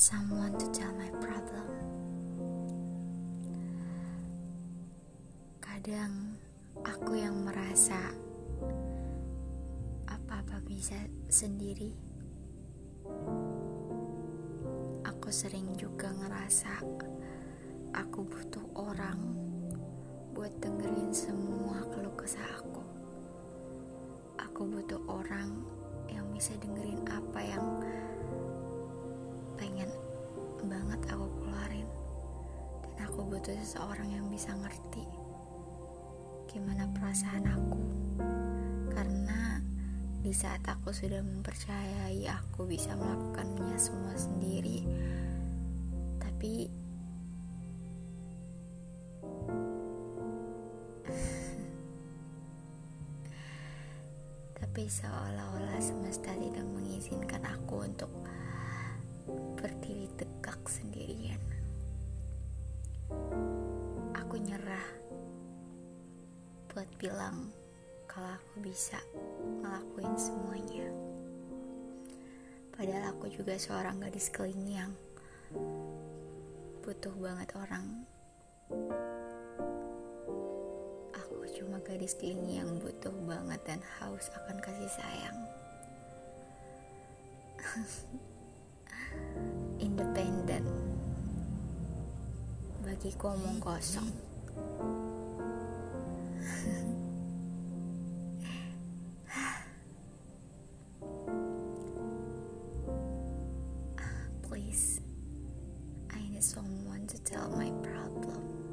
someone to tell my problem. Kadang aku yang merasa apa-apa bisa sendiri. Aku sering juga ngerasa aku butuh orang buat dengerin semua keluh kesah aku. Aku butuh orang yang bisa dengerin apa yang butuh seseorang yang bisa ngerti gimana perasaan aku. Karena di saat aku sudah mempercayai aku bisa melakukannya semua sendiri tapi tapi seolah-olah semesta tidak mengizinkan aku buat bilang kalau aku bisa ngelakuin semuanya. Padahal aku juga seorang gadis keling yang butuh banget orang. Aku cuma gadis keling yang butuh banget dan haus akan kasih sayang. independen bagiku omong kosong someone to tell my problem.